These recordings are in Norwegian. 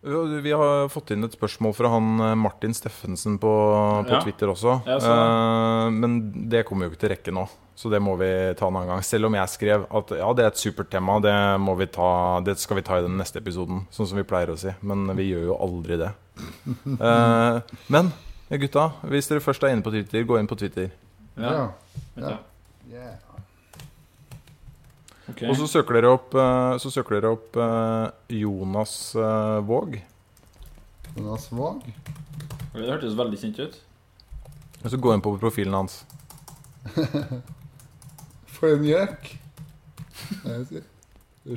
Vi har fått inn et spørsmål fra han eh, Martin Steffensen på, på Ja. Twitter også. Eh, men det kommer jo ikke til rekke nå, så det må vi ta en annen gang. Selv om jeg skrev at ja, det er et supert tema, det, må vi ta, det skal vi ta i den neste episoden. Sånn som vi pleier å si. Men vi gjør jo aldri det. Eh, men gutta, hvis dere først er inne på Twitter, gå inn på Twitter. Ja. Ja. Ja. Jeg. Yeah. Ok. Og så søker dere opp, eh, så søker dere opp eh, Jonas eh, Våg. Jonas Våg. Det hørtes veldig kjent ut. Og så gå inn på profilen hans. For en gjøk.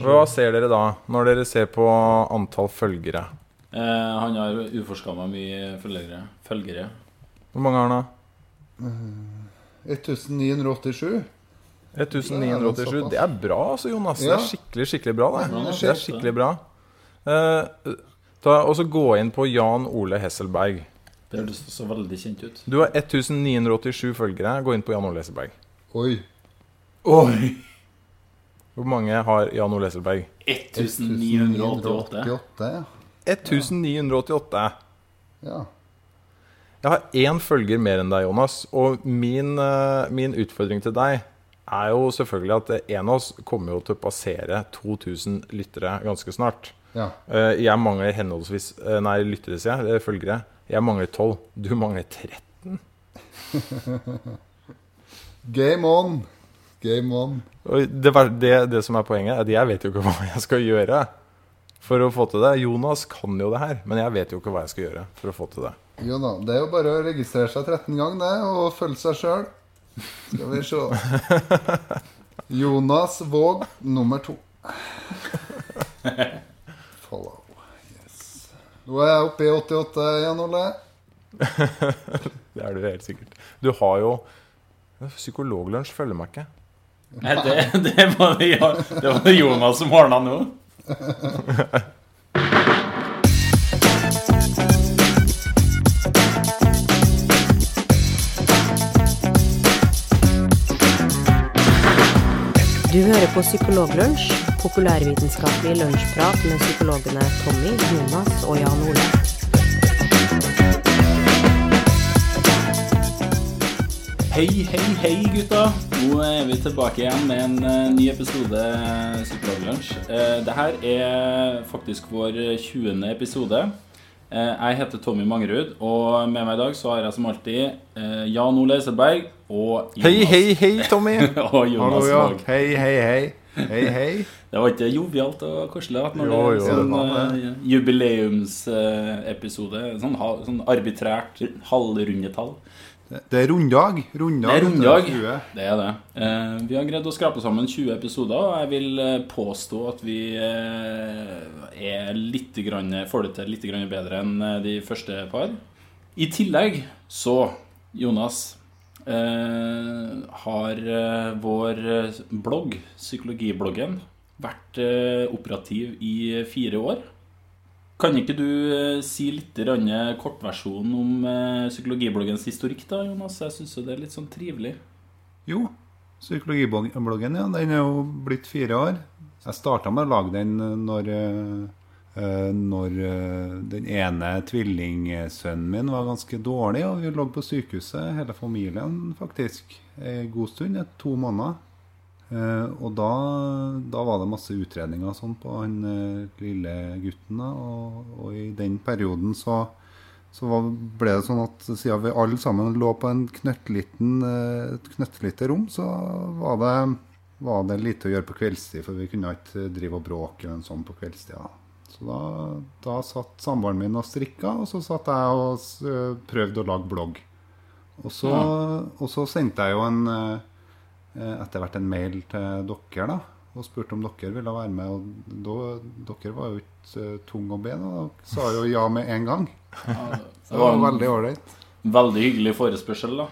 Hva ser dere da, når dere ser på antall følgere? Eh, han har uforskamma mye følgere. følgere. Hvor mange har han da? 1987. 1987. Det er bra, altså, Jonas. Det er skikkelig, skikkelig bra. Det, det er skikkelig bra. Uh, ta, og så gå inn på Jan Ole Hesselberg. Det høres så veldig kjent ut. Du har 1987 følgere. Gå inn på Jan Ole Hesselberg. Oi. Oi! Hvor mange har Jan Ole Hesselberg? 1988. 1988, 1988. Ja. Jeg har én følger mer enn deg, Jonas. Og min, eh, min utfordring til deg er jo selvfølgelig at en av oss kommer jo til å passere 2000 lyttere ganske snart. ja. Eh, Jeg mangler henholdsvis eh, Nei, lyttere, sier jeg. Følgere. Jeg mangler 12. Du mangler 13. Game on. Game on. Det, det, det som er poenget, er at jeg vet jo ikke hva jeg skal gjøre for å få til det. Jonas kan jo det her, men jeg vet jo ikke hva jeg skal gjøre for å få til det. Jo da, det er jo bare å registrere seg 13 ganger, det, og følge seg sjøl. Skal vi se. Jonas Våg nummer to. Follow. Yes. Nå er jeg oppe i 88, Jan Ole. Det er du helt sikkert. Du har jo Psykologlunsj følger meg ikke. Nei, det, det, var det, det var Jonas som ordna nå. Du hører på Psykologlunsj, populærvitenskapelig lunsjprat med psykologene Tommy, Jonas og Jan Ole. Hei, hei, hei, gutta. Nå er vi tilbake igjen med en eh, ny episode Psykologlunsj. Dette det er faktisk vår 20. episode. Eh, jeg heter Tommy Mangerud, og med meg i dag så har jeg som alltid eh, Jan Ole Eselberg og Jonas, Hei, hei, hei, Tommy! og Jonas Våg. Hei, hei, hei. Hei, hei. Det var ikke jovialt og koselig at når Jo, jo, sånn uh, jubileumsepisode Sånn, sånn arbitrært halvrundetall. Det er runddag. Runddag. Det er runddag. Det er det. Eh, vi har greid å skrape sammen 20 episoder, og jeg vil eh, påstå at vi eh, er litt grann, får det til litt grann bedre enn eh, de første par. I tillegg så, Jonas, eh, har vår blogg, Psykologibloggen, vært operativ i fire år. Kan ikke du eh, si litt kortversjonen om eh, psykologibloggens historikk, da, Jonas? Jeg syns det er litt sånn trivelig. Jo, psykologibloggen ja, den er jo blitt fire år. Jeg starta med å lage den når, eh, når eh, den ene tvillingsønnen min var ganske dårlig, og vi lå på sykehuset, hele familien faktisk, en god stund, to måneder. Eh, og da, da var det masse utredninger sånn på han eh, lille gutten. Og, og i den perioden så, så var, ble det sånn at siden vi alle sammen lå på en knøttliten, eh, et knøttlite rom, så var det, var det lite å gjøre på kveldstid, for vi kunne ikke drive og bråke eller sånn på kveldstid. Da. Så da, da satt samboeren min og strikka, og så satt jeg og prøvde å lage blogg. Og så, og så sendte jeg jo en etter hvert en mail til dere da, og spurte om dere ville være med. Og da, dere var jo ikke tung å be, da. Dere sa jo ja med en gang. Ja, det var veldig ålreit. Veldig hyggelig forespørsel, da.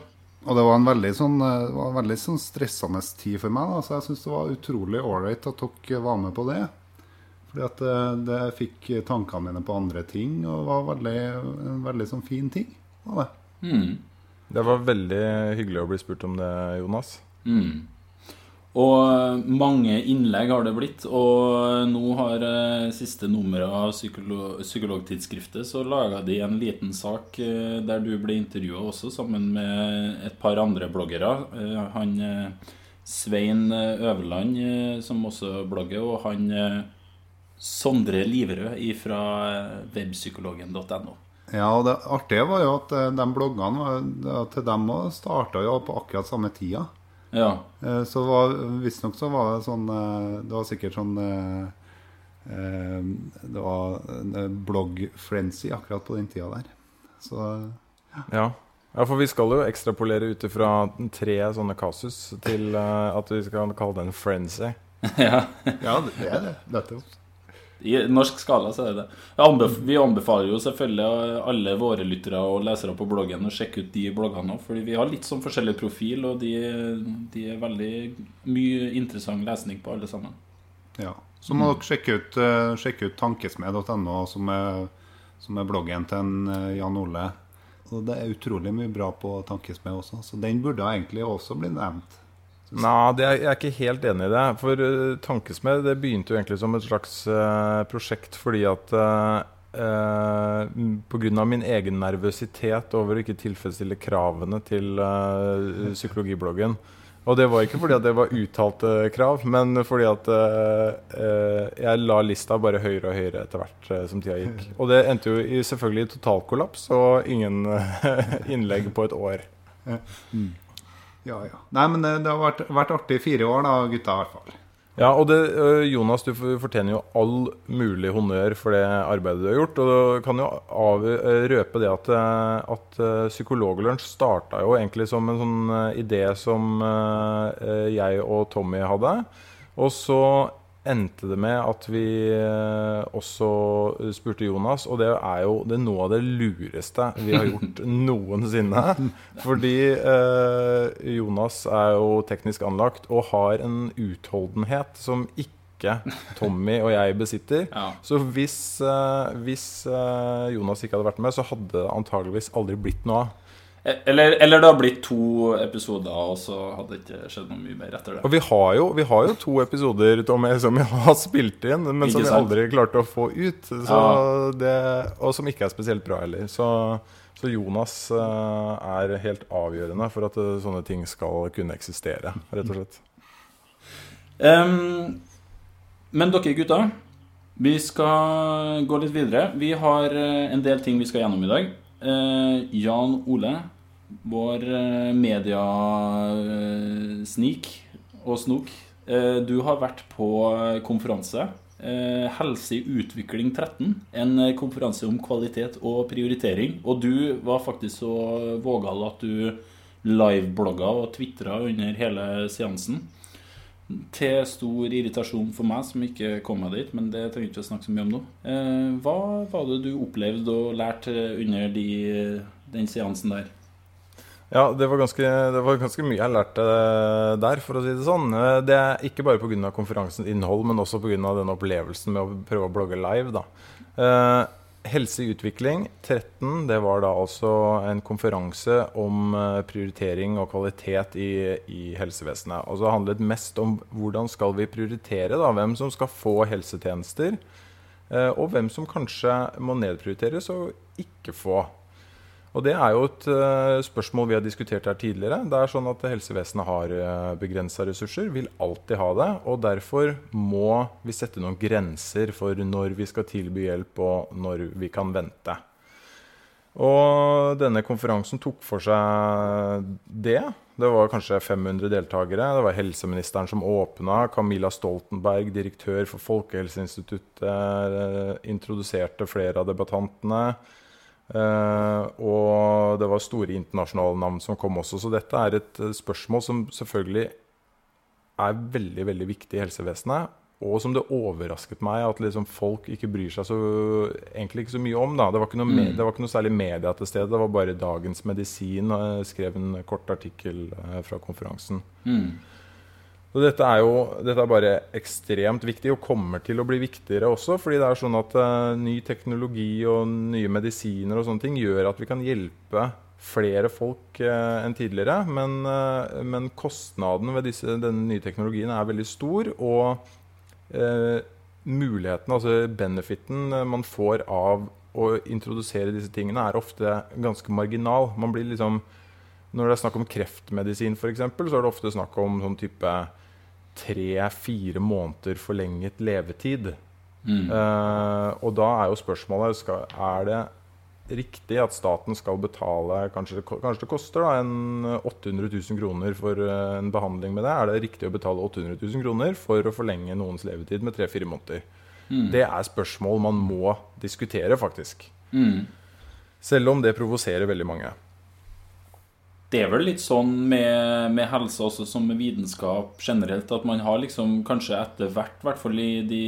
Og det var en veldig sånn, eh, var en veldig sånn stressende tid for meg. Da. Så jeg syns det var utrolig ålreit at dere var med på det. Fordi at det, det fikk tankene mine på andre ting, og var veldig, en veldig sånn fin ting. Var det. Mm. Det var veldig hyggelig å bli spurt om det, Jonas. Mm. Og mange innlegg har det blitt. Og nå har eh, siste nummeret av psykolog, Psykologtidsskriftet så laga de en liten sak eh, der du ble intervjua også, sammen med et par andre bloggere. Eh, han eh, Svein eh, Øverland, eh, som også blogger, og han eh, Sondre Liverød fra webpsykologen.no. Ja, og det artige var jo at eh, de bloggene til dem starta jo på akkurat samme tida. Ja. Eh, Så var- visstnok så var det sånn eh, Det var sikkert sånn eh, Det var en blogg-frenzy akkurat på den tida der. Så Ja. ja, for vi skal jo ekstrapolere ut ifra tre sånne kasus til at vi skal kalle det en frenzy. ja. ja, det er det. Nettopp. I norsk skala så er det det. Vi anbefaler jo selvfølgelig alle våre lyttere og lesere på bloggen å sjekke ut de bloggene òg, fordi vi har litt sånn forskjellig profil, og de, de er veldig mye interessant lesning på alle sammen. Ja. Så må dere sjekke ut, eh, sjekke ut tankesmed.no, som, som er bloggen til en, eh, Jan Ole. Og det er utrolig mye bra på Tankesmed også, så den burde egentlig også bli nevnt. Nei, er, jeg er ikke helt enig i det. For uh, Tankesmed det begynte jo egentlig som et slags uh, prosjekt fordi at uh, uh, Pga. min egen nervøsitet over å ikke tilfredsstille kravene til uh, psykologibloggen. Og det var ikke fordi at det var uttalte krav, men fordi at jeg la lista bare høyere og høyere etter hvert som tida gikk. Og det endte jo i selvfølgelig i totalkollaps og ingen innlegg på et år. Ja, ja. Nei, men det, det har vært, vært artig i fire år, da, gutta, i hvert fall. Ja, og det, Jonas, du fortjener jo all mulig honnør for det arbeidet du har gjort. Og du kan jo av, røpe det at, at Psykologlunsj starta jo egentlig som en sånn idé som jeg og Tommy hadde. Og så endte det med at vi øh, også spurte Jonas, og det er jo det er noe av det lureste vi har gjort noensinne. Fordi eh, Jonas er jo teknisk anlagt og har en utholdenhet som ikke Tommy og jeg besitter. Ja. Så hvis, eh, hvis eh, Jonas ikke hadde vært med, så hadde det antageligvis aldri blitt noe av. Eller, eller det har blitt to episoder, og så hadde det ikke skjedd noe mye mer etter det. Og vi har jo, vi har jo to episoder Tommy, som vi har spilt inn, men som vi aldri klarte å få ut. Så Ja. det, og som ikke er spesielt bra heller. Så, så Jonas uh, er helt avgjørende for at uh, sånne ting skal kunne eksistere, rett og slett. Um, men dere gutta, vi skal gå litt videre. Vi har eh, en del ting vi skal gjennom i dag. Eh, Jan Ole, vår uh, mediasnik og snok. eh, du har vært på eh, konferanse. eh, Helse i utvikling 13. En eh, konferanse om kvalitet og prioritering. Og du var faktisk så vågal at du liveblogga og tvitra under hele seansen. Til stor irritasjon for meg som ikke kom meg dit, men det trenger vi ikke å snakke så mye om nå. Eh, hva var det du opplevde og lærte under de, den seansen der? Ja, det var, ganske, det var ganske mye jeg lærte der, for å si det sånn. Eh, Det er ikke bare pga. konferansens innhold, men også pga. den opplevelsen med å prøve å blogge live. Da. Helse i utvikling 13, det var da altså en konferanse om eh, prioritering og kvalitet i, i helsevesenet. Altså det handlet mest om hvordan skal vi prioritere, da, hvem som skal få helsetjenester, eh, og hvem som kanskje må nedprioriteres og ikke få. Og det er jo et eh, spørsmål vi har diskutert her tidligere. Det er sånn at helsevesenet har uh, begrensa ressurser, vil alltid ha det. Og derfor må vi sette noen grenser for når vi skal tilby hjelp, og når vi kan vente. Og denne konferansen tok for seg det. Det var kanskje 500 deltakere. Det var helseministeren som åpna. Camilla Stoltenberg, direktør for Folkehelseinstituttet, eh, introduserte flere av debattantene. Eh, og det var store internasjonale navn som kom også. Så dette er et eh, spørsmål som selvfølgelig er veldig veldig viktig i helsevesenet. Og som det overrasket meg at liksom folk ikke bryr seg så, egentlig ikke så mye om. Da. Det, var ikke noe mm. det var ikke noe særlig media til stede. Det var bare Dagens Medisin og skrev en kort artikkel eh, fra konferansen. Så dette er jo dette er bare ekstremt viktig, og kommer til å bli viktigere også. fordi det er sånn at uh, ny teknologi og nye medisiner og sånne ting gjør at vi kan hjelpe flere folk uh, enn tidligere. Men, uh, men kostnaden ved disse, denne nye teknologien er veldig stor. Og muligheten, altså benefiten man får av å introdusere disse tingene, er ofte ganske marginal. Man blir liksom Når det er snakk om kreftmedisin, f.eks., så er det ofte snakk om sånn type tre-fire måneder forlenget levetid. Eh, og da er jo spørsmålet skal, Er det riktig at staten skal betale Kanskje, kanskje det koster da, en 800 000 kroner for eh, en behandling med det. Er det riktig å betale 800 000 kroner for å forlenge noens levetid med tre-fire måneder? Det er spørsmål man må diskutere, faktisk. Mm. Selv om det provoserer veldig mange. Det er vel litt sånn med, med helse også som med vitenskap generelt, at man har liksom kanskje etter hvert, i hvert fall i, de,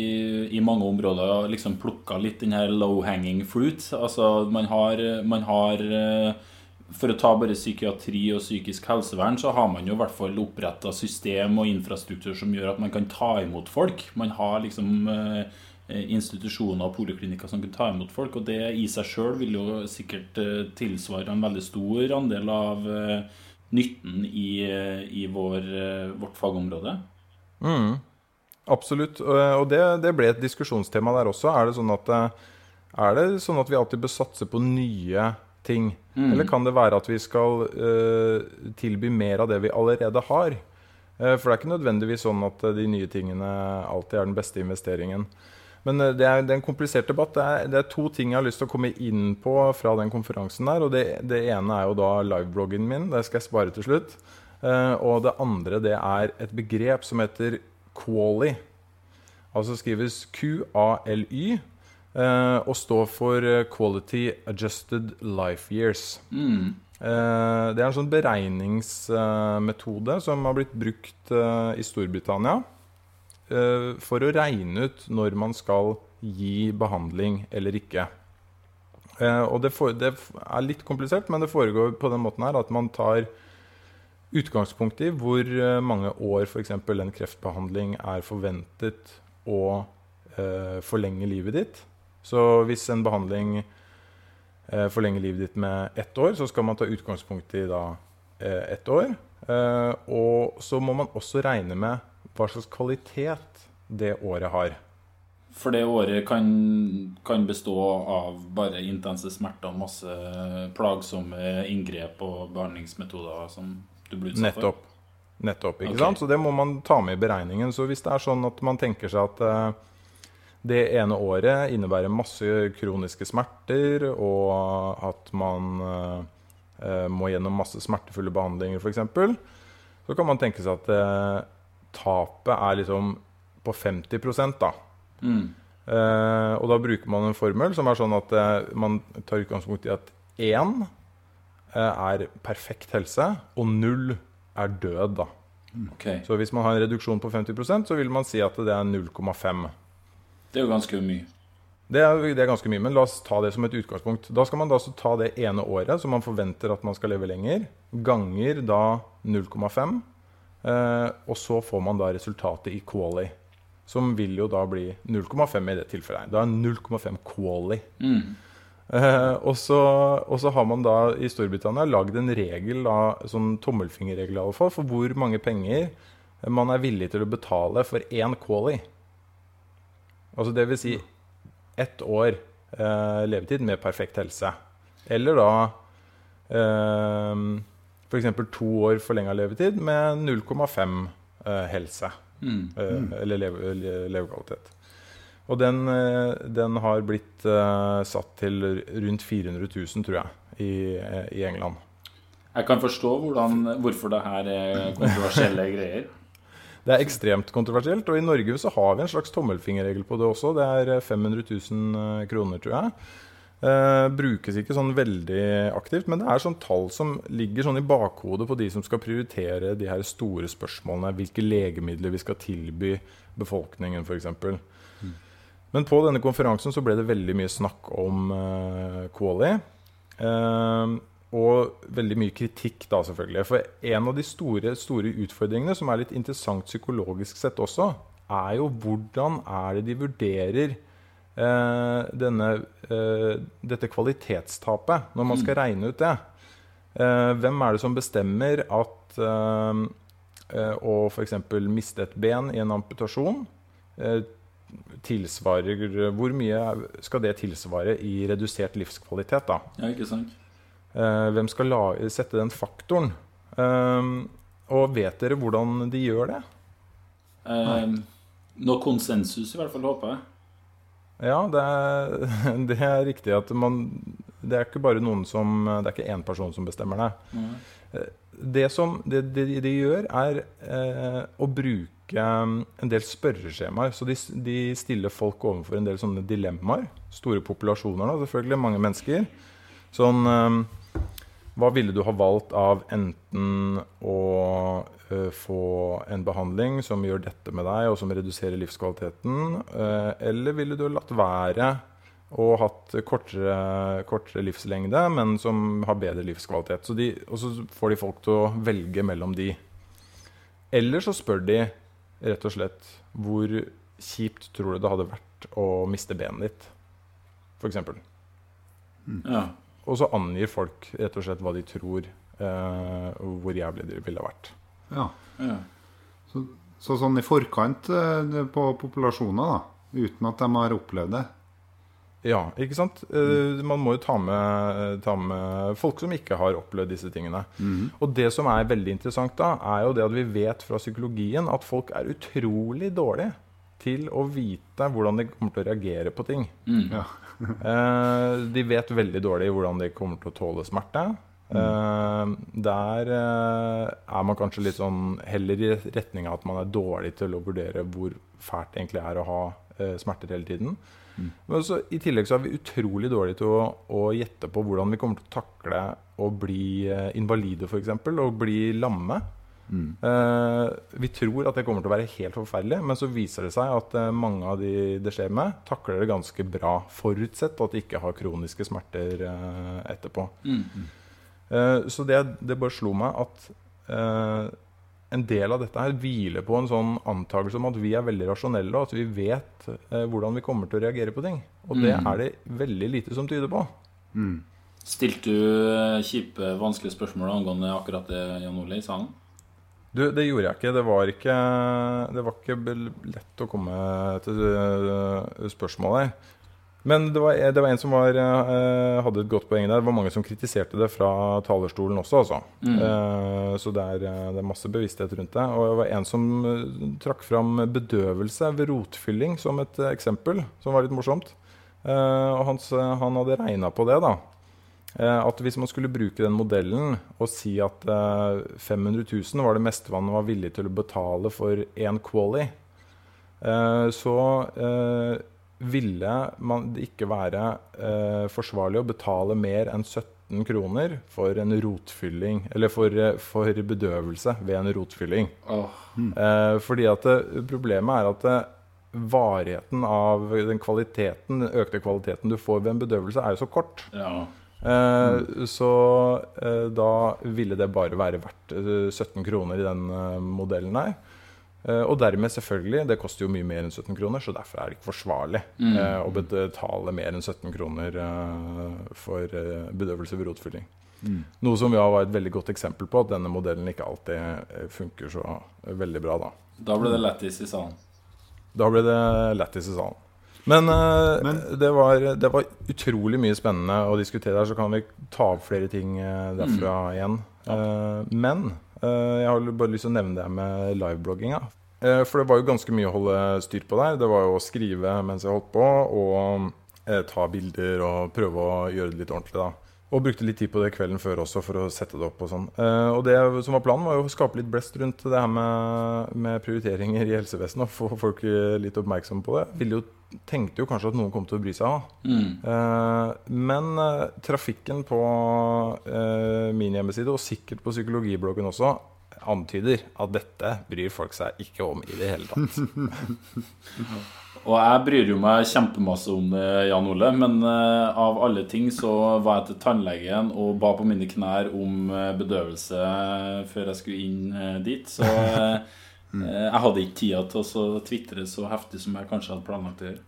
i mange områder, liksom plukka litt den her low hanging fruit. Altså man har, man har eh, For å ta bare psykiatri og psykisk helsevern, så har man jo i hvert fall oppretta system og infrastruktur som gjør at man kan ta imot folk. Man har liksom eh, institusjoner og poliklinikker som kunne ta imot folk. Og det i seg sjøl vil jo sikkert eh, tilsvare en veldig stor andel av eh, nytten i, eh, i vår, eh, vårt fagområde. Mm. Absolutt. Og det, det ble et diskusjonstema der også. Er det sånn at, eh, det sånn at vi alltid bør satse på nye ting? Eller kan det være at vi skal uh, tilby mer av det vi allerede har? Uh, for det er ikke nødvendigvis sånn at eh, de nye tingene alltid er den beste investeringen. Men eh, det er, det er en komplisert debatt. Det er, det er to ting jeg har lyst til å komme inn på fra den konferansen der. og Det, det ene er jo da livebloggen min. Det skal jeg spare til slutt. Uh, og det andre det er et begrep som heter QALY. Altså skrives QALY. Uh, og står for eh, Quality Adjusted Life Years. Mm. Uh, det er en sånn beregningsmetode som har blitt brukt eh, i Storbritannia eh, for å regne ut når man skal gi behandling eller ikke. Eh, og det, for, det er litt komplisert, men det foregår på den måten her at man tar utgangspunkt i hvor eh, mange år f.eks. en kreftbehandling er forventet å eh, forlenge livet ditt. Så hvis en behandling eh, forlenger livet ditt med ett år, så skal man ta utgangspunkt i da eh, ett år. Eh, og så må man også regne med hva slags kvalitet det året har. For det året kan, kan bestå av bare intense smerter, masse plagsomme inngrep og behandlingsmetoder som du blir utsatt for. Nettopp. Nettopp, ikke okay. sant? Så det må man ta med i beregningen. Så hvis det er sånn at man tenker seg at eh, det ene året innebærer masse kroniske smerter, og at man eh, eh, må gjennom masse smertefulle behandlinger f.eks., så kan man tenke seg at eh, tapet er liksom på 50% da. Mm. Eh, og da bruker man en formel som er sånn at eh, man tar utgangspunkt i at én eh, er perfekt helse, og null er død. da. Okay. Så hvis man har en reduksjon på 50% så vil man si at det er 0,5. Det er jo ganske mye. Det er, det er ganske mye, men la oss ta det som et utgangspunkt. Da skal man da ta det ene året som man forventer at man skal leve lenger, ganger da 0,5, eh, og så får man da resultatet i quali. Som vil jo da bli 0,5 i det tilfellet. her. Da er 0,5 quali. Mm. Eh, og, så, og så har man da i Storbritannia lagd en regel, da, sånn tommelfingerregel i alle fall, for hvor mange penger man er villig til å betale for én quali. Altså det vil si ett år eh, levetid med perfekt helse. Eller da eh, f.eks. to år forlenga levetid med 0,5 eh, helse. Mm. Eh, eller leve, levekvalitet. Og den, eh, den har blitt satt til rundt 400 000, tror jeg, i, i England. Jeg kan forstå hvordan, hvorfor det her er kontroversielle greier. Det er ekstremt kontroversielt, og i Norge så har vi en slags tommelfingerregel på det også. Det er eh, 500 000 kroner, tror jeg. Eh, brukes ikke sånn veldig aktivt, men det er sånn tall som ligger sånn i bakhodet på de som skal prioritere de her store spørsmålene. Hvilke legemidler vi skal tilby befolkningen, f.eks. Men på denne konferansen så ble det veldig mye snakk om eh, Quali. Eh, og veldig mye kritikk, da, selvfølgelig. For en av de store, store utfordringene, som er litt interessant psykologisk sett også, er jo hvordan er det de vurderer denne, eh, dette kvalitetstapet, når man skal regne ut det. Eh, hvem er det som bestemmer at eh, eh, å f.eks. miste et ben i en amputasjon eh, tilsvarer Hvor mye skal det tilsvare i redusert livskvalitet, da? Ja, ikke sant? Eh, hvem skal la, sette den faktoren? Eh, og vet dere hvordan de gjør det? Eh, noe konsensus, i hvert fall, håper jeg. Ja, det er, det er riktig at man Det er ikke bare noen som Det er ikke én person som bestemmer det. Mm. Det som det, det, de gjør, er eh, å bruke en del spørreskjemaer. Så de, de stiller folk overfor en del sånne dilemmaer. Store populasjoner, da, selvfølgelig. Mange mennesker. Sånn eh, Hva ville du ha valgt av enten å få en behandling som gjør dette med deg, og som reduserer livskvaliteten, eh, eller ville du latt være og hatt kortere, kortere livslengde, men som har bedre livskvalitet. Så de, og så får de folk til å velge mellom de. Eller så spør de rett og slett hvor kjipt tror du det hadde vært å miste benet ditt, f.eks. Ja. Og så angir folk rett og slett hva de tror eh, hvor jævlig det ville vært. Ja. ja. Så, så sånn i forkant eh, på populasjoner, da, uten at de har opplevd det. Ja, ikke sant? Mm. man må jo ta med, ta med folk som ikke har opplevd disse tingene. Og det som er veldig interessant da, er jo det at vi vet fra psykologien at folk er utrolig dårlige til å vite hvordan de kommer til å reagere på ting. Ja. Eh, de vet veldig dårlig hvordan de kommer til å tåle smerte. Eh, der eh, er man kanskje litt sånn heller i retning av at man er dårlig til å vurdere hvor fælt det egentlig er å ha eh, smerter hele tiden. Men også, I tillegg så er vi utrolig dårlige til å, å gjette på hvordan vi kommer til å takle å bli invalide, f.eks., og bli lamme. Eh, vi tror at det kommer til å være helt forferdelig, men så viser det seg at mange av de det skjer med, takler det ganske bra, forutsett at de ikke har kroniske smerter eh, etterpå. Eh, så det, det bare slo meg at uh, en del av dette her hviler på en sånn antakelse om at vi er veldig rasjonelle, og at vi vet uh, hvordan vi kommer til å reagere på ting. Og det er det veldig lite som tyder på. Stilte du kjipe, vanskelige spørsmål angående akkurat det Jan Ole i salen? Du, det gjorde jeg ikke. Det var ikke, det var ikke lett å komme til spørsmålet. Men det var, det var en som var, øh, hadde et godt poeng der. Det var mange som kritiserte det fra talerstolen også, altså. Eh, så det er, det er masse bevissthet rundt det. Og det var en som trakk fram bedøvelse ved rotfylling som et eksempel, som var litt morsomt. Uh, og han, s- han hadde regna på det, da. Eh, at hvis man skulle bruke den modellen og si at eh, 500 000 var det meste man var villig til å betale for én quali, eh, så eh, ville man det ikke være eh, forsvarlig å betale mer enn 17 kroner for en rotfylling, eller for, eh, for bedøvelse ved en rotfylling. Åh, Eh, fordi at det, problemet er at det, varigheten av den kvaliteten, den økte kvaliteten du får ved en bedøvelse, er jo så kort. ja. Eh, Så eh, da ville det bare være verdt eh, 17 kroner i den eh, modellen her. Eh, og dermed, selvfølgelig, det koster jo mye mer enn 17 kroner, så derfor er det ikke forsvarlig mm. å betale mer enn 17 kroner eh, for eh, bedøvelse ved rotfylling. Noe som ja, var et veldig godt eksempel på at denne modellen ikke alltid eh, funker så eh, veldig bra. Da Da ble det lættis i salen. Da ble det lættis i salen. Men, eh, Men- det, var, det var utrolig mye spennende å diskutere her, så kan vi ta opp flere ting derfra mm. igjen. Ja. men eh, jeg har bare lyst til å nevne det med liveblogginga. Eh, for det var jo ganske mye å holde styr på der. Det var jo å skrive mens jeg holdt på, og eh, ta bilder og prøve å gjøre det litt ordentlig. da og brukte litt tid på det kvelden før også for å sette det opp. Og sånn. Eh, og det som var planen, var jo å skape litt blest rundt det her med, med prioriteringer i helsevesenet. Og få folk eh, litt oppmerksomme på det. Ville jo, tenkte jo kanskje at noen kom til å bry seg av. Eh, men eh, trafikken på eh, min hjemmeside, og sikkert på psykologibloggen også, antyder at dette bryr folk seg ikke om i det hele tatt. Og jeg bryr jo meg kjempemasse om det, Jan Ole, men eh, av alle ting så var jeg til tannlegen og ba på mine knær om eh, bedøvelse før jeg skulle inn eh, dit. Så eh, eh, jeg hadde ikke tida til å så tvitre så heftig som jeg kanskje hadde planlagt å gjøre.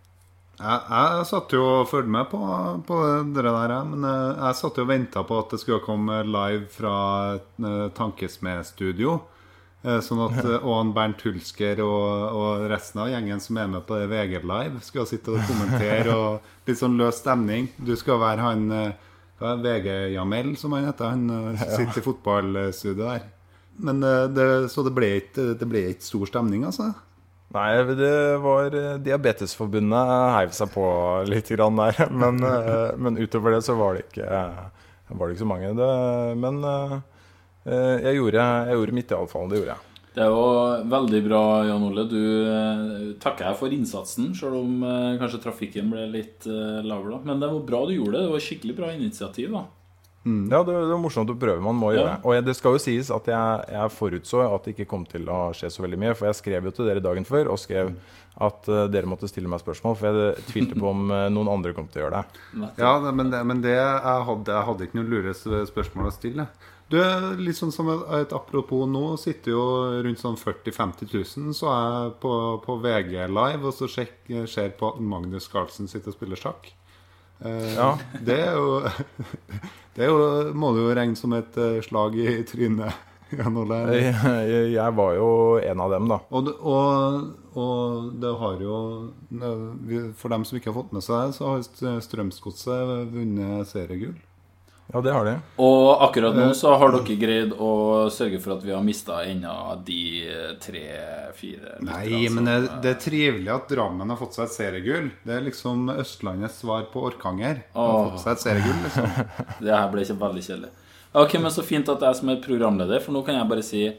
Jeg, jeg satt jo og fulgte med på, på det der, men eh, jeg satt jo og venta på at det skulle komme live fra eh, tankesmedstudio. Sånn at han Bernt Hulsker og, og resten av gjengen som er med på det VG Live, skal sitte og kommentere og litt sånn løs stemning. Du skal være han VG-Jamel, som han heter. Han sitter i fotballstudioet der. Men eh, det, Så det ble ikke det ble ikke stor stemning, altså? Nei, det var eh, Diabetesforbundet heiv seg på litt grann der. Men, eh, men utover det så var det ikke, var det ikke så mange. Det, men jeg gjorde, jeg gjorde mitt, iallfall. Det gjorde jeg. Det er jo veldig bra, Jan Ole. Du eh, takker jeg for innsatsen, selv om eh, kanskje trafikken ble litt eh, lavere. Men det var bra du gjorde det. Det var skikkelig bra initiativ. da. Ja, det, det var morsomt å prøve. Man må Ja. gjøre det. Og jeg, det skal jo sies at jeg, jeg forutså at det ikke kom til å skje så veldig mye. For jeg skrev jo til dere dagen før og skrev at uh, dere måtte stille meg spørsmål. For jeg tvilte på om uh, noen andre kom til å gjøre det. Ja, det- men det, men det jeg, hadde, jeg hadde ikke noe lure spørsmål å stille. Du, litt sånn som et, et apropos nå, sitter jo rundt sånn 40 000-50 000, så er jeg på, på VG Live, og så sjek, ser på at Magnus Carlsen sitter og spiller sjakk. Uh, Ja. Det er jo Det jo, må du jo regne som et eh, slag i trynet. Jeg, jeg, var jo en av dem, da. Og, og, og det har jo For dem som ikke har fått med seg så har Strømsgodset vunnet seriegull. Ja, det har de. Og akkurat nå så har dere greid å sørge for at vi har mista enda de tre-fire Nei, men det, det er trivelig at Drammen har fått seg et seriegull. Det er liksom Østlandets svar på Orkanger. Har fått seg et seriegull, liksom. Det her ble ikke veldig kjedelig. Ok, men Så fint at jeg som er programleder, for nå kan jeg bare si eh,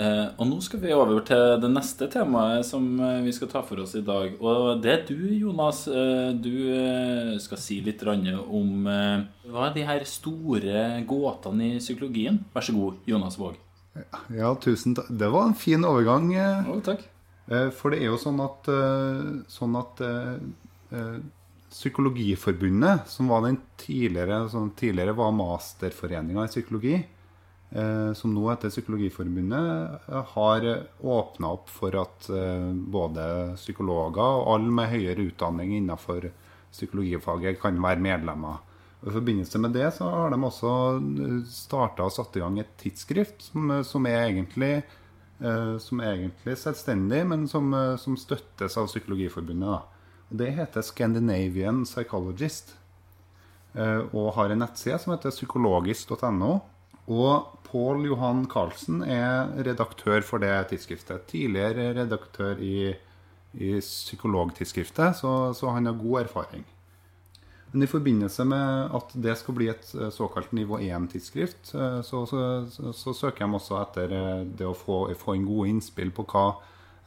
Og nå skal vi over til det neste temaet som eh, vi skal ta for oss i dag. Og det er du, Jonas. Eh, du eh, skal si litt om eh, hva er de her store gåtene i psykologien. Vær så god, Jonas Våg. Ja, tusen takk. Det var en fin overgang. eh. Å, takk. Eh, For det er jo sånn at, eh, sånn at eh, eh, Psykologiforbundet, som var den tidligere, som tidligere var masterforeninga i psykologi, eh, som nå heter Psykologiforbundet, eh, har åpna opp for at eh, både psykologer og alle med høyere utdanning innenfor psykologifaget kan være medlemmer. I forbindelse med det så har de også starta og satt i gang et tidsskrift som, som er egentlig eh, som er egentlig selvstendig, men som, eh, som støttes av Psykologiforbundet. Da. Det heter Scandinavian Psychologist, eh, og har en nettside som heter psykologisk.no. Og Pål Johan Karlsen er redaktør for det tidsskriftet. Tidligere redaktør i, i Psykologtidsskriftet, så, så han har god erfaring. Men i forbindelse med at det skal bli et eh, såkalt nivå 1-tidsskrift, eh, så, så, så, søker de også etter eh, det å få, få inn gode innspill på hva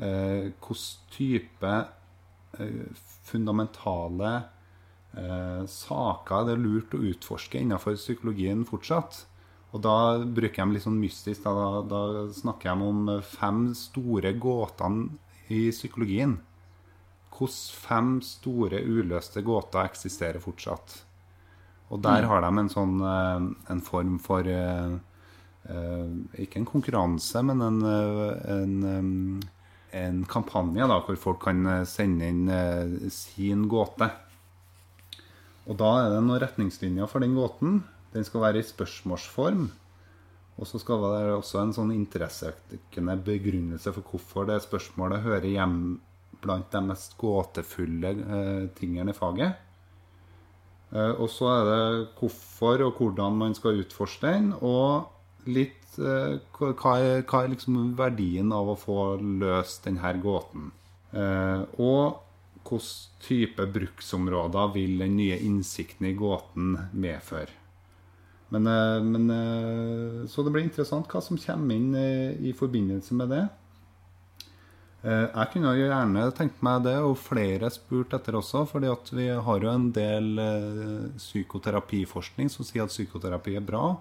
eh, type eh, fundamentale eh, saker det er lurt å utforske innenfor psykologien fortsatt. Og da bruker de litt sånn mystisk, da, da, snakker jeg om fem store gåtene i psykologien hvordan fem store uløste gåter eksisterer fortsatt. Og der har de en sånn eh, en form for eh, eh, Ikke en konkurranse, men en, eh, en, eh, en kampanje da, hvor folk kan eh, sende inn eh, sin gåte. Og da er det noen retningslinjer for den gåten. Den skal være i spørsmålsform. Og så skal det være også en sånn interesseøkende begrunnelse for hvorfor det spørsmålet hører hjemme blant de mest gåtefulle eh, tingene i faget. Eh, og så er det hvorfor og hvordan man skal utforske den, og litt eh, hva er, hva er liksom verdien av å få løst denne gåten. Eh, og hvilken type bruksområder vil den nye innsikten i gåten medføre. Men, eh, men, eh, så det blir interessant hva som kommer inn i, i forbindelse med det. Eh, Jeg kunne jo gjerne tenkt meg det, og flere spurt etter også. fordi at vi har jo en del eh, psykoterapiforskning som sier at psykoterapi er bra.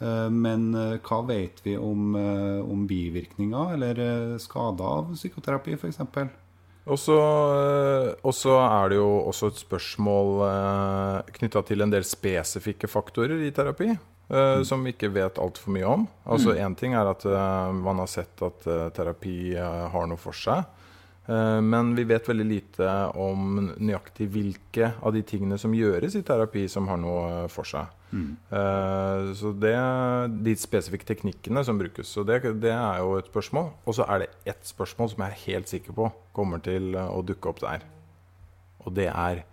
Eh, Men eh, hva vet vi om, eh, om bivirkninger eller eh, skader av psykoterapi, f.eks.? Og så eh, og så er det jo også et spørsmål eh, knytta til en del spesifikke faktorer i terapi. eh, Som vi ikke vet altfor mye om. Altså Én ting er at eh, man har sett at eh, terapi eh, har noe for seg. Eh, men vi vet veldig lite om nøyaktig hvilke av de tingene som gjøres i terapi, som har noe for seg. Mm. så det de spesifikke teknikkene som brukes. Så det, det er jo et spørsmål. Og så er det ett spørsmål som jeg er helt sikker på kommer til å dukke opp der. Og det er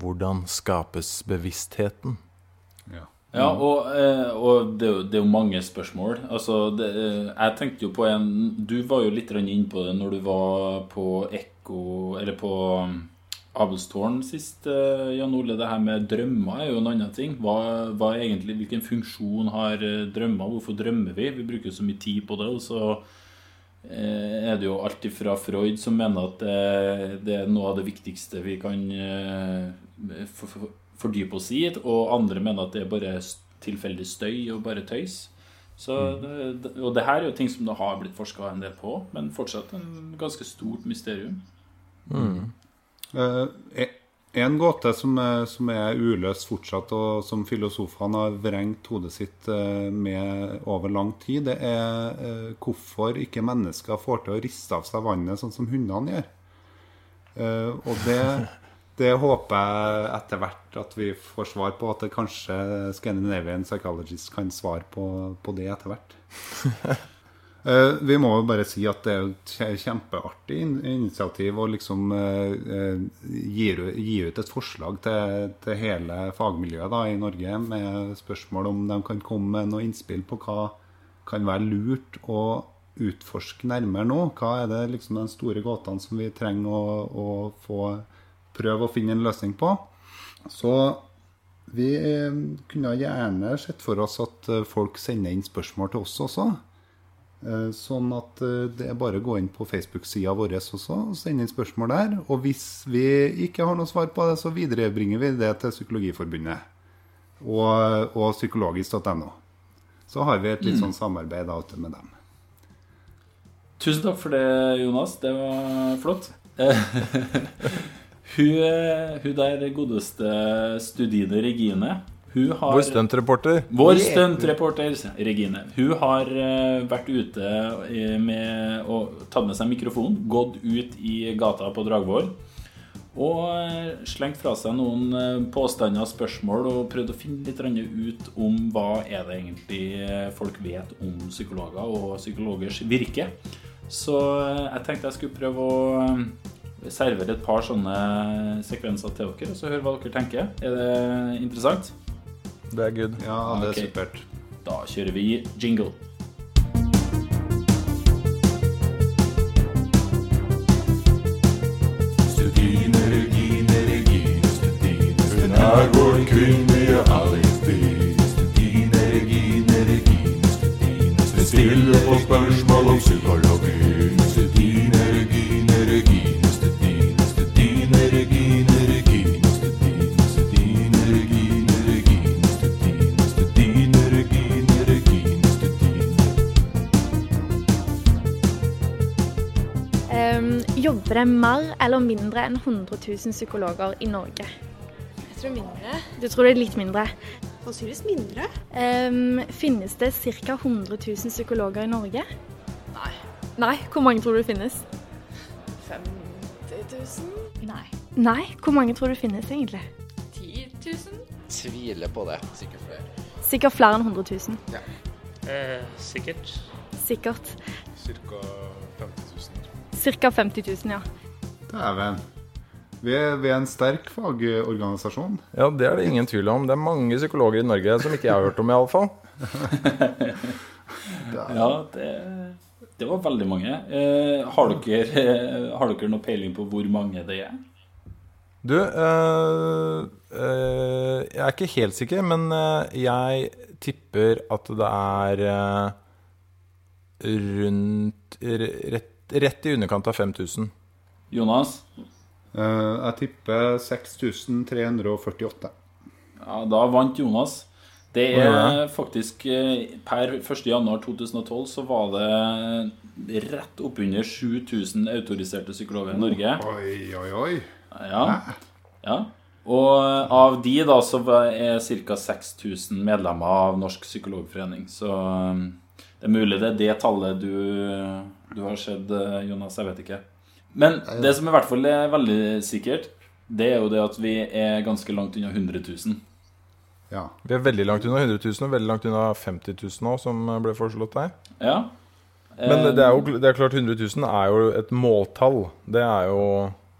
hvordan skapes bevisstheten? Ja. Ja, og, eh, og det, er jo- det er jo mange spørsmål. Altså, det, eh, jeg tenkte jo på en Du var jo litt inn på det når du var på Ekko Eller på um, Abelstårn sist, eh, Jan Ole. Det her med drømmer er jo en annen ting. Hva, hva egentlig, Hvilken funksjon har drømmer? Hvorfor drømmer vi? Vi bruker så mye tid på det. Og så er det jo alt fra Freud som mener at det, det er noe av det viktigste vi kan fordype oss i, og andre mener at det er bare tilfeldig støy og bare tøys. Så det- og det her er jo ting som det har blitt forska en del på, men fortsatt en ganske stort mysterium. Eh, e- en gåte som er, som er uløst fortsatt, og som filosofene har vrengt hodet sitt eh, med over lang tid, det er eh, hvorfor ikke mennesker får til å riste av seg vannet sånn som hundene gjør. Eh, og det, det håper jeg etter hvert at vi får svar på, at det kanskje Scandinavian Psychologist kan svare på, på det etter hvert. uh, vi må jo bare si at det er et kjempeartig initiativ å liksom eh, gi, gi ut et forslag til, til hele fagmiljøet da, i Norge med spørsmål om de kan komme med noe innspill på hva kan være lurt å utforske nærmere nå. Hva er det liksom de store gåtene som vi trenger å, å få prøve å finne en løsning på? Så vi eh, kunne gjerne sett for oss at eh, folk sender inn spørsmål til oss også. Eh, Sånn at det er bare å gå inn på Facebook-sida vår også og sende inn spørsmål der. Og hvis vi ikke har noe svar på det, så viderebringer vi det til Psykologiforbundet og, og psykologisk.no. Så har vi et litt sånn samarbeid da med dem. Tusen takk for det, Jonas. Det var flott. hun, eh, hun der godeste Studine Regine Hun har Vår stuntreporter. Vår stuntreporter Regine. Hun har eh, vært ute eh, med og tatt med seg mikrofon, gått ut i gata på Dragvoll og slengt fra seg noen påstander og spørsmål og prøvd å finne litt ut om hva er det egentlig folk vet om psykologer og psykologers virke. Så jeg tenkte jeg skulle prøve å eh, servere et par sånne sekvenser til dere, og så høre hva dere tenker. Er det interessant? Det er good. Ja, det er supert. Da kjører vi jingle. Stutine, Regine, Regine, Stutine. Hun er vår kvinnelige allingstid. Stutine, Regine, Regine, Stutine. Hun stiller på spørsmål om psykologi. Det mer eller mindre enn 100 000 psykologer i Norge? Jeg tror mindre. Du tror det er litt mindre? Sannsynligvis mindre. Um, finnes det ca. 100 000 psykologer i Norge? Nei. Nei. Hvor mange tror du finnes? 50 000? Nei. Nei, hvor mange tror du finnes egentlig? 10 000? Tviler på det. Sikkert flere. Sikkert flere enn 100 000. Eh, sikkert. Sikkert. Cirka 50 000. Ca. 50 000, ja. Dæven. Vi er, vi er en sterk fagorganisasjon. Ja, det er det ingen tvil om. Det er mange psykologer i Norge som ikke jeg har hørt om, iallfall. Ja, det, det var veldig mange. Eh, har, dere, eh, har dere noe peiling på hvor mange det er? Du, øh, øh, jeg er ikke helt sikker, men jeg tipper at det er rundt rett, rett i underkant av 5000. Jonas? Eh, jeg tipper 6348. Ja, da vant Jonas. Det er faktisk eh, Per 1.1.2012 så var det rett oppunder 7000 autoriserte psykologer i Norge. Oi, oi, oi. Ja. ja. Og av de da så var- er ca. 6000 medlemmer av Norsk psykologforening. Så det er mulig det er det tallet du, du har sett, eh, Jonas. Jeg vet ikke. Men det som i hvert fall er veldig sikkert, det er jo det at vi er ganske langt unna 100 000. Ja. Vi er veldig langt unna 100 000 og veldig langt unna 50 000 nå, som ble foreslått der. Ja. Men Eh, det er jo det er klart 100 000 er jo et måltall. Det er jo,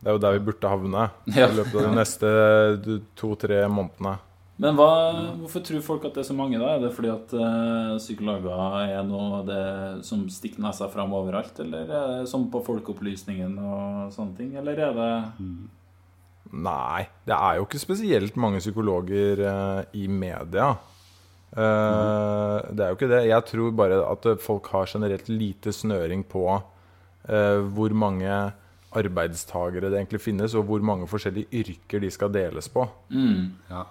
det er jo der vi burde havne Ja. i løpet av de neste to-tre månedene. Men hva, hvorfor tror folk at det er så mange, da? Er det fordi at uh, psykologer er noe det som stikker nesa fram overalt? Eller er det som på Folkeopplysningen og sånne ting? Eller er det Nei, det er jo ikke spesielt mange psykologer uh, i media. Eh, Det er jo ikke det. Jeg tror bare at folk har generelt lite snøring på eh, hvor mange arbeidstagere det egentlig finnes, og hvor mange forskjellige yrker de skal deles på. mm. Ja.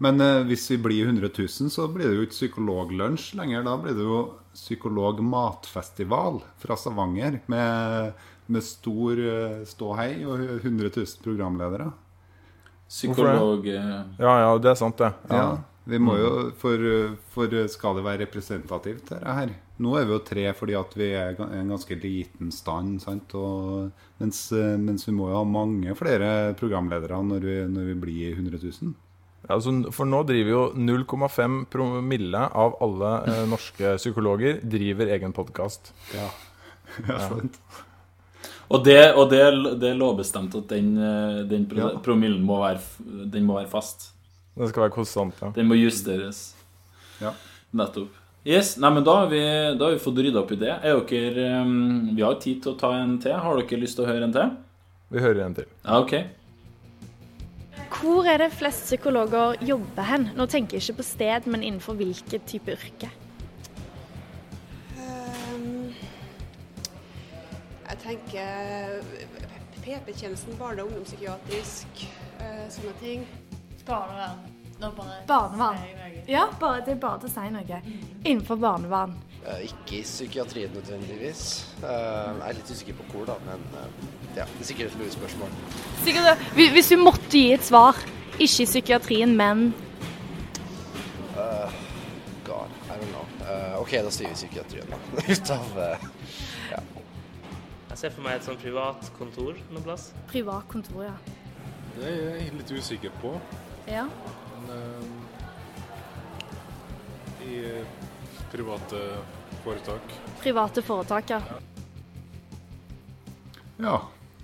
Men eh, hvis vi blir 100 000, så blir det jo ikke psykologlunsj lenger. Da blir det jo psykologmatfestival fra Stavanger med, med stor eh, ståhei og 100 000 programledere. Psykolog eh, Ja, ja, det er sant, det. Ja. Ja. Vi må jo, for, for skal det være representativt, dette her Nå er vi jo tre fordi at vi er en ganske liten stand. Sant? Og, mens, eh, mens vi må jo ha mange flere programledere når vi, når vi blir 100 000. Ja, altså, for nå driver jo 0,5 promille av alle eh, norske psykologer driver egen podkast. Ja. ja, sant. Og, det, og det, det er lovbestemt at den, eh, den pro Ja. promillen må være, må være fast. Den skal være konstant, ja. Den må justeres. Ja. Nettopp. Yes, nei, men da har vi, da har vi fått rydda opp i det. Er dere, um, vi har tid til å ta en til. Har dere lyst til å høre en til? Vi hører en til. Ja, ok. Hvor er det flest psykologer jobber hen? Nå tenker jeg ikke på sted, men innenfor hvilket type yrke. Ehm, jeg tenker PP-tjenesten, barne- og ungdomspsykiatrisk, eh, sånne ting. Barnevern. Nå bare Barnevern. Ja, bare, det er bare til å si noe. Innenfor barnevern. Eh, Ikke i psykiatrien nødvendigvis. Eh, Jeg er litt usikker på hvor, da, men eh, ja, det er sikkert et lurespørsmål. Sikkert. Hvis hvis du måtte gi et svar, ikke i psykiatrien, men uh, God, I don't know. Uh, OK, da sier vi psykiatrien, da. Ut av uh, Ja. Jeg ser for meg et sånn privat kontor noen plass. privat kontor, ja. Det er jeg litt usikker på. Ja. Eh, I eh, private foretak. Private foretak, ja. Ja.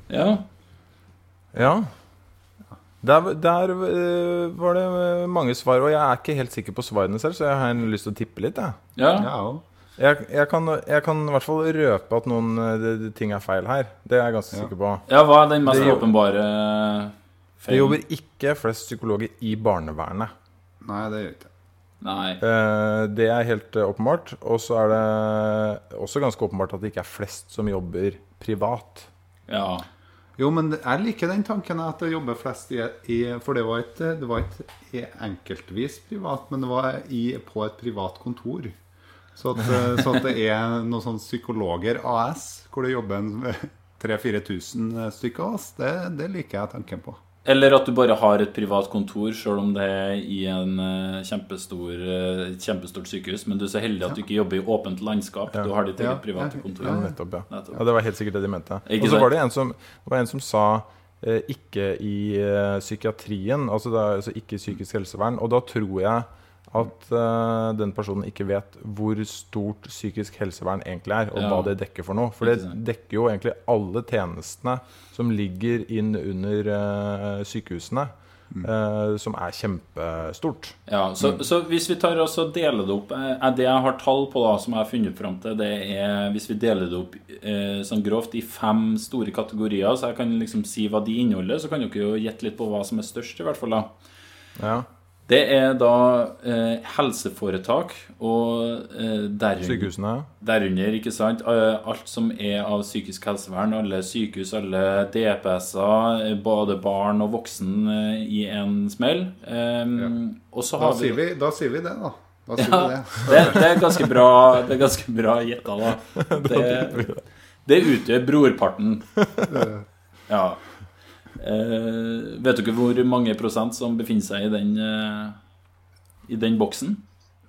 Ja. Ja. Der, der eh, var det eh, mange svar, og jeg er ikke helt sikker på svarene selv, så jeg har lyst til å tippe litt. Jeg, Ja. ja jeg, jeg, kan, jeg kan i hvert fall røpe at noen de- de ting er feil her. Det er jeg ganske Ja. sikker på. ja, hva er den mest Det åpenbare Det jobber ikke flest psykologer i barnevernet. Nei, det gjør ikke. Nei. Eh, Det er helt eh, åpenbart. Og så er det også ganske åpenbart at det ikke er flest som jobber privat. Ja. Jo, men jeg liker den tanken at det jobber flest i, i For det var ikke det var ikke enkeltvis privat, men det var i, på et privat kontor. Så at, eh, så at det er noen sånne psykologer AS, hvor det jobber en 3000-4000 stykker, ass, det, det liker jeg tanken på. Eller at du bare har et privat kontor, selv om det er i en eh, kjempestor, eh, kjempestort sykehus. Men du er så heldig at du ikke jobber i åpent landskap. Ja. Du har ditt eget private kontor. Ja, nettopp, ja. Nettopp. ja. Det var helt sikkert det de mente. Og så var det en som, det var en som sa eh, ikke i psykiatrien, altså, da, altså ikke i psykisk helsevern. Og da tror jeg at uh, den personen ikke vet hvor stort psykisk helsevern egentlig er, og Ja. hva det dekker for noe. For det dekker jo egentlig alle tjenestene som ligger inn under uh, sykehusene, eh, som er kjempestort. Ja, så, så hvis vi tar og deler det opp Det jeg har tall på, da, som jeg har funnet fram til, det er hvis vi deler det opp eh, sånn grovt i fem store kategorier, så jeg kan liksom si hva de inneholder, så kan dere jo gjette litt på hva som er størst, i hvert fall. da. Ja. Det er da eh, helseforetak og eh, derunder, Sykehusene. derunder, ikke sant, eh, alt som er av psykisk helsevern, alle sykehus, alle DPS-er, eh, både barn og voksen eh, i en smell. Eh, Og så Da vi sier vi, da sier vi det, da. Da sier ja, vi det. det, det er ganske bra Det er ganske bra gjetta, da. Det, det utgjør brorparten. Ja. Eh, vet dere hvor mange prosent som befinner seg i den, eh, i den boksen?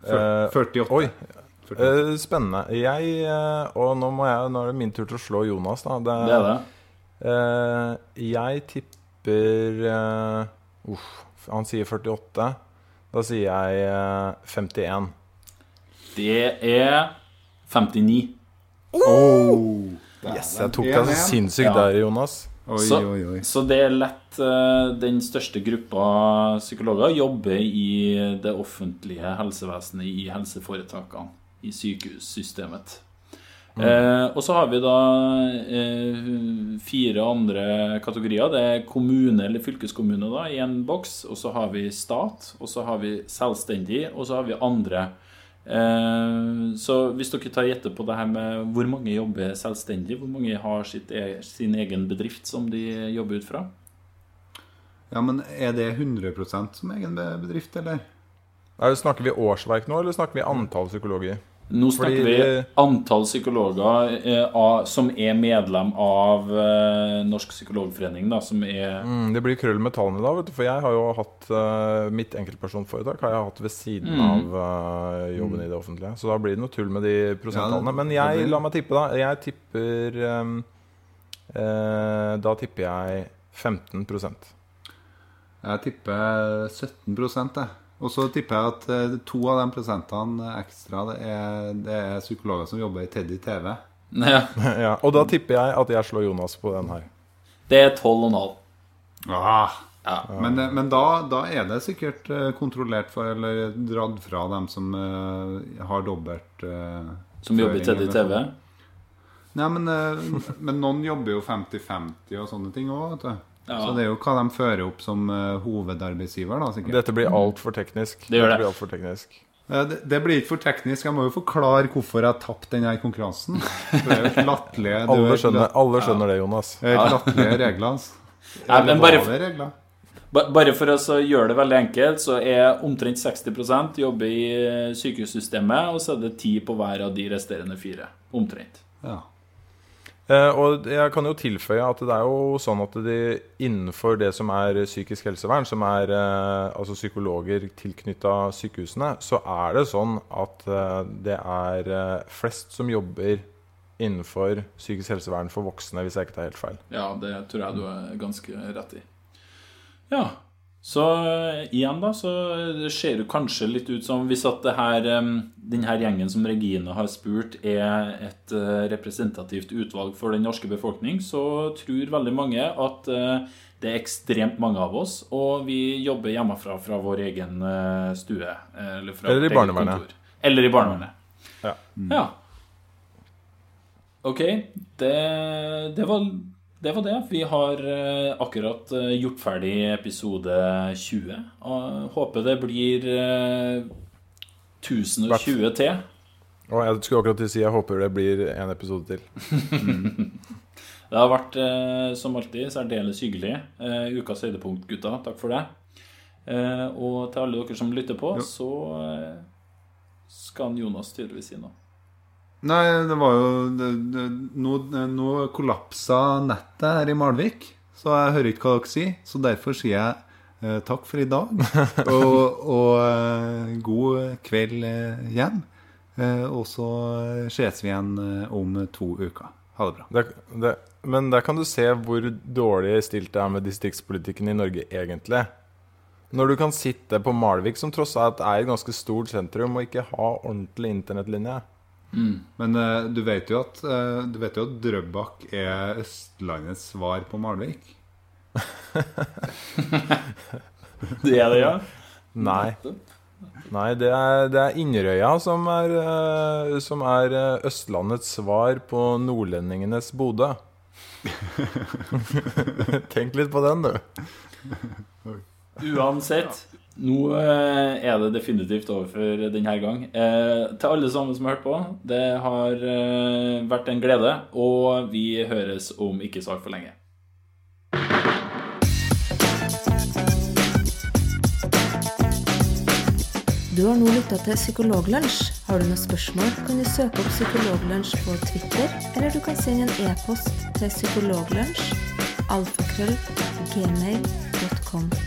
Eh, 48. Oi. Eh, spennende. Jeg, eh, og nå, må jeg, nå er det min tur til å slå Jonas, da. Det er det. Eh, jeg tipper eh, Uff, han sier 48. Da sier jeg eh, 51. Det er 59. Oh! Yes, jeg tok deg så Ja. sinnssykt der, Jonas. Så, så det er lett eh, Den største gruppa psykologer jobber i det offentlige helsevesenet, i helseforetakene, i sykehussystemet. Mm. Eh, og så har vi da eh, fire andre kategorier. Det er kommune eller fylkeskommune da, i en boks. Og så har vi stat, og så har vi selvstendig, og så har vi andre. Eh, så hvis dere tar gjette på det her med hvor mange jobber selvstendig, hvor mange har sitt, e- sin egen bedrift som de jobber ut fra? Ja, men er det 100% som egen bedrift, eller? Nei, snakker vi årsverk nå, eller snakker vi antall psykologer? Nå snakker Fordi vi det- antall psykologer eh, av, som er medlem av eh, Norsk psykologforening, da, som er Mm, det blir krøll med tallene da, vet du, for jeg har jo hatt eh, mitt enkeltpersonforetak har jeg hatt ved siden Mm. av eh, jobben i det offentlige. Så da blir det noe tull med de prosenttallene. Men jeg, la meg tippe, da. Jeg tipper ehm, eh, Da tipper jeg 15% Jeg tipper 17 jeg. Og så tipper jeg at eh, to av de prosentene ekstra det er, det er psykologer som jobber i Teddy TV. Ja. ja, og da tipper jeg at jeg slår Jonas på den her. Det er 12,5. Ah. Men, eh, men da, da er det sikkert eh, kontrollert for, eller dratt fra dem som har dobbelt Som jobber i Teddy TV? sånn. Nei, men, men noen jobber jo 50-50 og sånne ting òg, vet du. Ja. Så det er jo hva de fører opp som eh, hovedarbeidsgiver, da, sikkert. Dette blir altfor teknisk. Det gjør det. blir alt for teknisk. Det, det blir ikke for teknisk. Jeg må jo forklare hvorfor jeg tapte denne konkurransen. Det er jo jo Alle skjønner, alle skjønner det, Jonas. Det er latterlige regler, altså. Nei, men bare, regler? bare for å gjøre det veldig enkelt, så er omtrent 60% jobber i eh, sykehussystemet, og så er det 10 på hver av de resterende fire. Omtrent. Ja. Eh, og jeg kan jo tilføye at det er jo sånn at de innenfor det som er psykisk helsevern, som er eh, altså psykologer tilknytta sykehusene, så er det sånn at eh, det er flest som jobber innenfor psykisk helsevern for voksne, hvis jeg ikke tar helt feil. Ja, det tror jeg du er ganske rett i. Ja. Så eh, igjen, da, så det ser det kanskje litt ut som hvis at det her, eh, den her gjengen som Regine har spurt, er et eh, representativt utvalg for den norske befolkning, så tror veldig mange at eh, det er ekstremt mange av oss, og vi jobber hjemmefra fra vår egen eh, stue. eh, Eller, Eller i barnevernet. Eller i barnevernet. Ja. Ja. Ok, det, det, var, det var det. Vi har eh, akkurat eh, gjort ferdig episode 20. Og håper det blir eh, 1020 til. Og jeg skulle akkurat si jeg håper det blir en episode til. Det har vært, eh, som alltid, særdeles hyggelig. Eh, ukas høydepunkt, gutta. Takk for det. Eh, og til alle dere som lytter på, så eh, skal Jonas tydeligvis si noe. Nei, det var jo det, det, nå, nå kollapsa nettet her i Malvik, så jeg hører ikke hva dere sier. Så derfor sier jeg eh, takk for i dag, og, og eh, god kveld eh, hjem. Eh, og så ses vi igjen om to uker. Ha det bra. Det, det, men der kan du se hvor dårlig stilt det er med distriktspolitikken i Norge egentlig. Når du kan sitte på Malvik, som tross alt er et ganske stort sentrum, og ikke ha ordentlig internettlinje. Men uh, du vet jo at uh, Du vet jo at Drøbak er Østlandets svar på Malvik. Det er det, ja? Nei. Nei, det er, det er Inderøya som er, uh, som er Østlandets svar på nordlendingenes Bodø. Tenk litt på den, du. Uansett, nå eh, er det definitivt over for denne gang. Eh, til alle sammen som har hørt på, det har eh, vært en glede, og vi høres om ikke så altfor lenge. Du har nå lytta til Psykologlunsj. Har du noen spørsmål, kan du søke opp Psykologlunsj på Twitter, eller du kan sende en e-post til psykologlunsj alfakrøll gmail.com